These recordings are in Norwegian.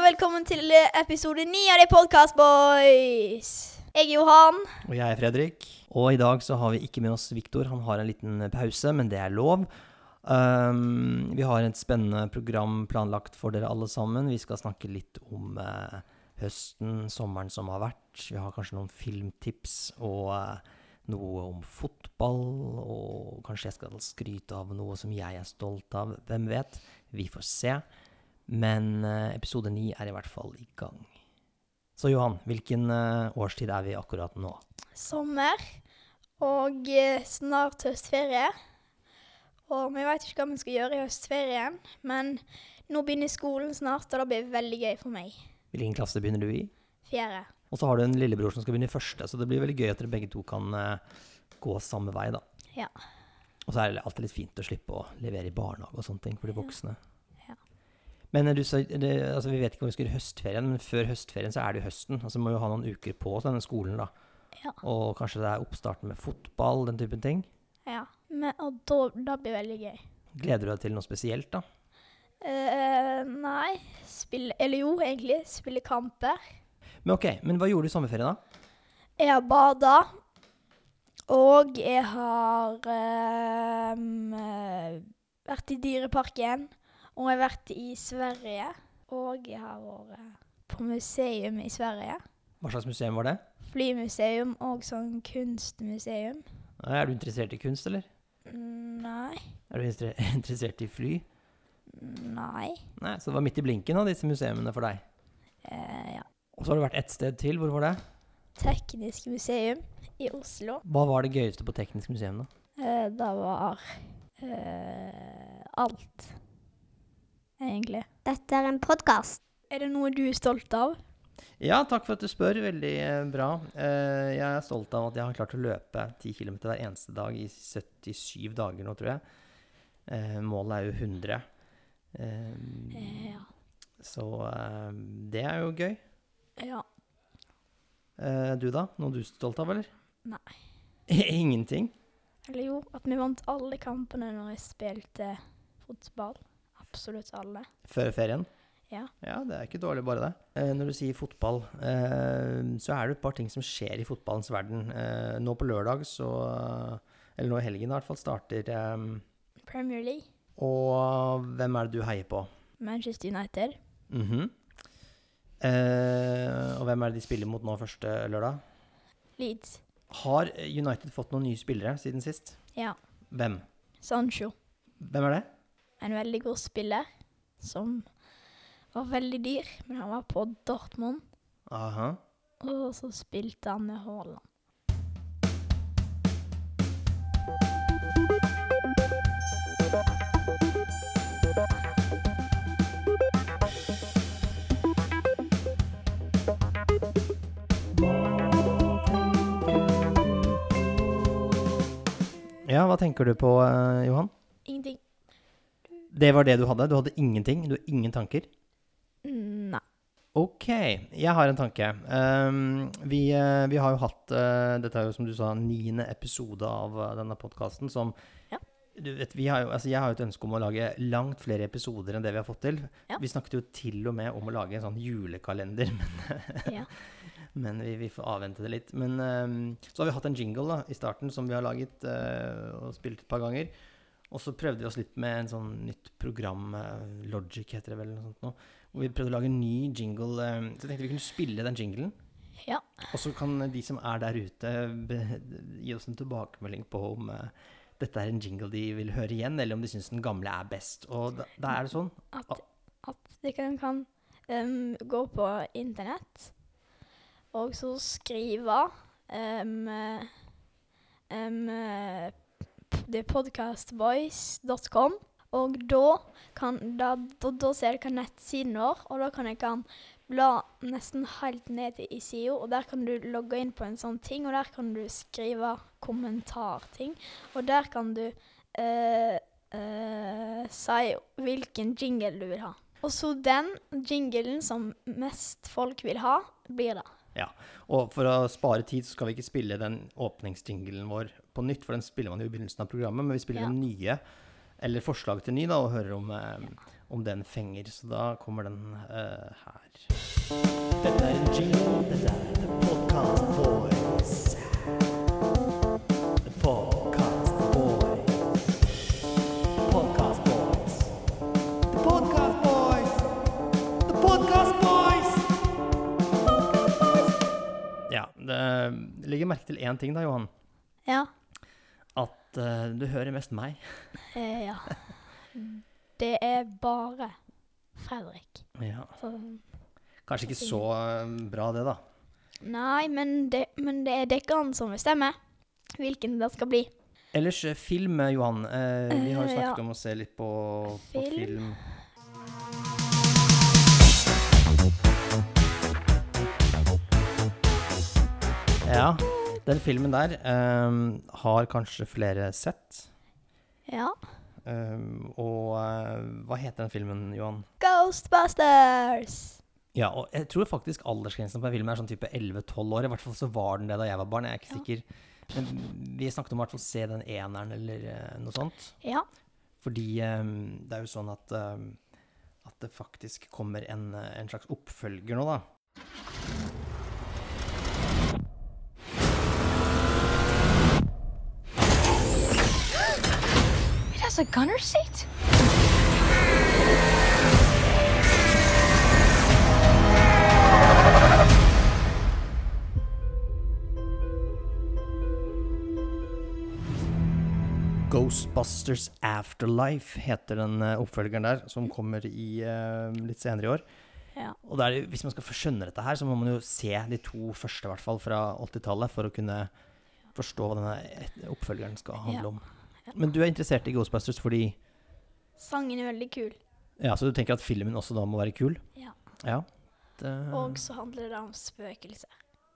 og velkommen til eh, episode 9 av de Podcast Boys. Jeg er Johan. Og jeg er Fredrik. Og i dag så har vi ikke med oss Viktor. Han har en liten pause, men det er lov. Um, vi har et spennende program planlagt for dere alle sammen. Vi skal snakke litt om uh, høsten, sommeren som har vært. Vi har kanskje noen filmtips og uh, noe om fotball. Og kanskje jeg skal skryte av noe som jeg er stolt av. Hvem vet? Vi får se. Men uh, episode ni er i hvert fall i gang. Så Johan, hvilken uh, årstid er vi akkurat nå? Sommer og uh, snart høstferie. Og vi veit ikke hva vi skal gjøre i høstferien, men nå begynner skolen snart, og det blir veldig gøy for meg. Hvilken klasse begynner du i? Fjerde. Og så har du en lillebror som skal begynne i første, så det blir veldig gøy at dere begge to kan gå samme vei, da. Ja. Og så er det alltid litt fint å slippe å levere i barnehage og sånne ting for de voksne. Ja. Men du, sa- det, altså, vi vet ikke om vi skal gjøre høstferien, men før høstferien så er det jo høsten. Altså må jo ha noen uker på oss, denne skolen, da. Ja. Og kanskje det er oppstarten med fotball, den typen ting. ja. Men, og da, det blir veldig gøy. Gleder du deg til noe spesielt, da? Uh, nei, spille Eller jo, egentlig. Spille kamper. Men ok, men hva gjorde du i sommerferien, da? Jeg har bada. Og jeg har eh, vært i Dyreparken. Og jeg har vært i Sverige. Og jeg har vært på museum i Sverige. Hva slags museum var det? Flymuseum og sånn kunstmuseum. Er du interessert i kunst, eller? Nei. Er du interessert i fly? Nei. Nei, så det var midt i blinken av disse museene for deg. Eh, ja. Og så har du vært ett sted til. Hvor var det? Teknisk museum i Oslo. Hva var det gøyeste på Teknisk museum, da? Eh, det var eh, alt, egentlig. Dette er en podkast. Er det noe du er stolt av? Ja, takk for at du spør. Veldig eh, bra. Eh, jeg er stolt av at jeg har klart å løpe 10 km hver eneste dag i 77 dager nå, tror jeg. Eh, målet er jo 100. Eh, Eh, ja. så det er jo gøy. ja. Eh, du da? Noe du er stolt av, eller? Nei. Ingenting? Eller jo, at vi vant alle kampene når jeg spilte fotball. Absolutt alle. Før ferien? Ja. Ja, det er ikke dårlig, bare det. Eh, når du sier fotball, eh, så er det et par ting som skjer i fotballens verden. Eh, nå på lørdag, så Eller nå i helgen i hvert fall, starter eh, Premier League. Og hvem er det du heier på? Manchester United. Mhm. eh, og hvem er det de spiller mot nå første lørdag? Leeds. Har United fått noen nye spillere siden sist? Ja. Hvem? Sancho. Hvem er det? En veldig god spiller som var veldig dyr, men han var på Dortmund. Aha. Og så spilte han med Haaland. Ja, hva tenker du på, eh, Johan? Det var det du hadde? Du hadde ingenting? Du har ingen tanker? Nei. Ok, jeg har en tanke. Um, vi, eh, vi har jo hatt uh, Dette er jo som du sa, niende episode av uh, denne podkasten som Ja. du vet, vi har jo, altså Jeg har jo et ønske om å lage langt flere episoder enn det vi har fått til. Ja. Vi snakket jo til og med om å lage en sånn julekalender, men, Ja. men vi, vi får avvente det litt. Men um, så har vi hatt en jingle da, i starten som vi har laget og spilt et par ganger. Og så prøvde vi oss litt med en sånn nytt program, eh, Logic heter det vel, noe sånt nå. hvor vi prøvde å lage en ny jingle. eh, Så jeg tenkte vi kunne spille den jinglen. Ja. Og så kan de som er der ute, gi oss en tilbakemelding på om eh, dette er en jingle de vil høre igjen, eller om de syns den gamle er best. Og da, da er det sånn. At, at de kan, kan um, gå på internett og så skrive um, um, Er Og da kan da, da, da ser dere nettsiden vår, og da kan kan bla nesten helt ned i sida, og der kan du logge inn på en sånn ting, og der kan du skrive kommentarting. Og der kan du øh, øh, si hvilken jingle du vil ha. Og så den jinglen som mest folk vil ha, blir det. Ja, Og for å spare tid så skal vi ikke spille den åpningsjinglen vår på nytt, for den spiller man jo i begynnelsen av programmet, men vi spiller Ja. den nye, eller forslag til ny, da, og hører om, eh, om den fenger. Så da kommer den eh, her. Dette er en jingle. Dette er The Podcast Boys. Podcast Boys. Podcast Boys. The Podcast Boys. The Podcast Boys. Ja, det legger merke til én ting da, Johan. Ja. At uh, du hører mest meg. Eh, ja. Det er bare Fredrik. Ja. Så, Kanskje ikke så eh, bra, det, da. nei, men det, men det er dekkene som bestemmer hvilken det skal bli. Ellers eh, film, Johan. Eh, vi har jo snakket ja. om å se litt på, på Film. film. Ja, den filmen der um, har kanskje flere sett. Ja. Um, og uh, hva heter den filmen, Johan? Ghostbusters! Ja, og jeg tror faktisk aldersgrensen på den filmen er sånn type 11-12 år. I hvert fall så var den det da jeg var barn. Jeg er ikke sikker. Men vi snakket om fall se den eneren eller uh, noe sånt. Ja. Fordi um, det er jo sånn at, um, at det faktisk kommer en, eh, en slags oppfølger nå, da. A gunner seat? Ghostbusters Afterlife heter den eh, oppfølgeren der, som kommer i, uh, litt senere i år. Ja. Og da er hvis man skal skjønne dette her, så må man jo se de to første, i hvert fall, fra 80-tallet, for å kunne forstå hva denne oppfølgeren skal handle Ja. om. Ja. Men du er interessert i Ghostbusters fordi Sangen er veldig kul. Ja, så du tenker at filmen også da må være kul? Ja. Ja. Det, Og så handler det om spøkelser.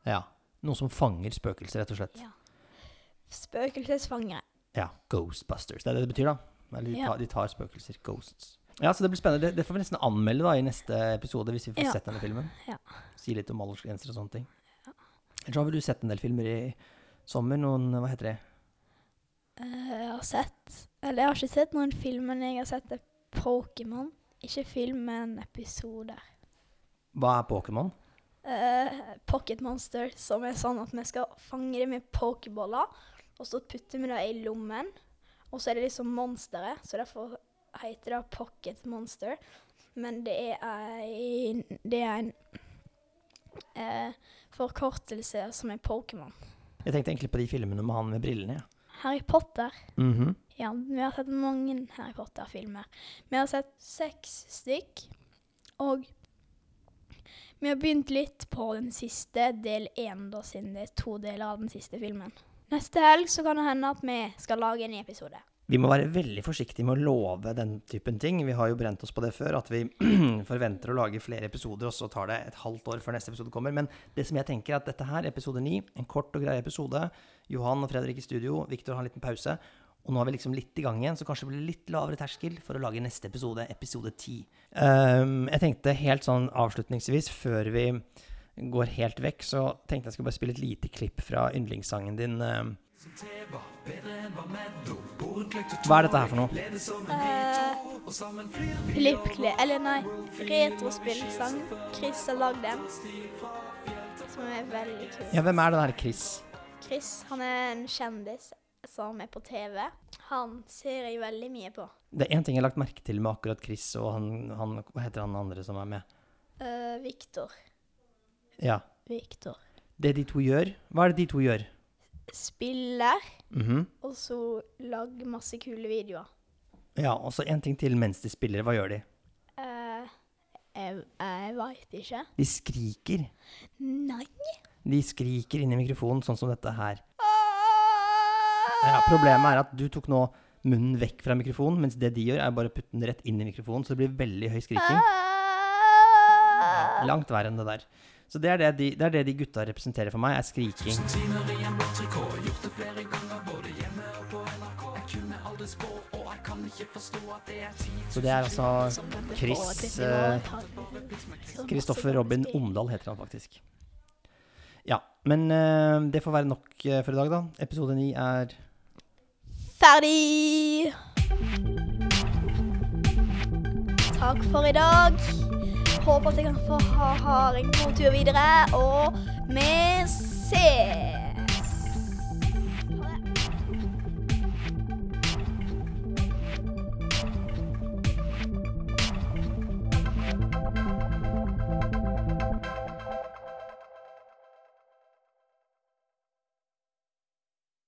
ja. Noe som fanger spøkelser, rett og slett. Ja. Spøkelsesfangere. Ja. Ghostbusters. Det er det det betyr, da. Eller de, Ja. tar, de tar spøkelser. Ghosts. Ja, så det blir spennende. Det, det får vi nesten anmelde da i neste episode, hvis vi får Ja. sett denne filmen. Ja. Si litt om aldersgrenser og sånne ting. Ellers har vel du sett en del filmer i sommer? Noen Hva heter det? Eh, jeg har sett Eller jeg har ikke sett noen film, men jeg har sett det Pokémon. Ikke film, men episoder. Hva er Pokémon? Eh, Pocket Monster, som er sånn at vi skal fange det med pokeboller, og så putter vi det i lommen. Og så er det liksom monsteret, så derfor heter det Pocket Monster. Men det er en, det er en eh, forkortelse som er Pokémon. Jeg tenkte egentlig på de filmene med han med brillene. Ja. Harry Potter. Mhm. Ja, vi har sett mange Harry Potter-filmer. Vi har sett seks stykk, og vi har begynt litt på den siste, del én, da, siden det er to deler av den siste filmen. Neste helg så kan det hende at vi skal lage en ny episode. Vi må være veldig forsiktige med å love den typen ting. Vi har jo brent oss på det før, at vi forventer å lage flere episoder, og så tar det et halvt år før neste episode kommer. Men det som jeg tenker er at dette her, episode ni, en kort og grei episode. Johan og Fredrik i studio, Viktor har en liten pause. Og nå er vi liksom litt i gang igjen, så kanskje det blir litt lavere terskel for å lage neste episode, episode ti. Ehm, jeg tenkte helt sånn avslutningsvis, før vi går helt vekk, så tenkte jeg skulle bare spille et lite klipp fra yndlingssangen din. ehm. Hva er dette her for noe? Uh, Flippkle... Eller nei, retrospillsang. Chris har lagd den. Som er veldig kul. Ja, hvem er den her Chris? Chris han er en kjendis som er på TV. Han ser jeg veldig mye på. Det er én ting jeg har lagt merke til med akkurat Chris og han, han Hva heter han andre som er med? Uh, Viktor. Ja. Viktor. Det de to gjør Hva er det de to gjør? Spiller, Mhm. og så lager masse kule videoer. Ja, og så en ting til mens de spiller. Hva gjør de? Eh, jeg jeg veit ikke. De skriker. Nei. De skriker inn i mikrofonen, sånn som dette her. Ja, Problemet er at du tok nå munnen vekk fra mikrofonen, mens det de gjør, er bare å putte den rett inn i mikrofonen, så det blir veldig høy skriking. Langt verre enn det der. Så det er det de, det er det de gutta representerer for meg, er skriking. Så det er altså Chris eh, Kristoffer Robin Omdal heter han faktisk. Ja, men eh, det får være nok eh, for i dag, da. Episode ni er Ferdig! Takk for i dag håper at jeg kan få ha, ha en god tur videre, og vi ses!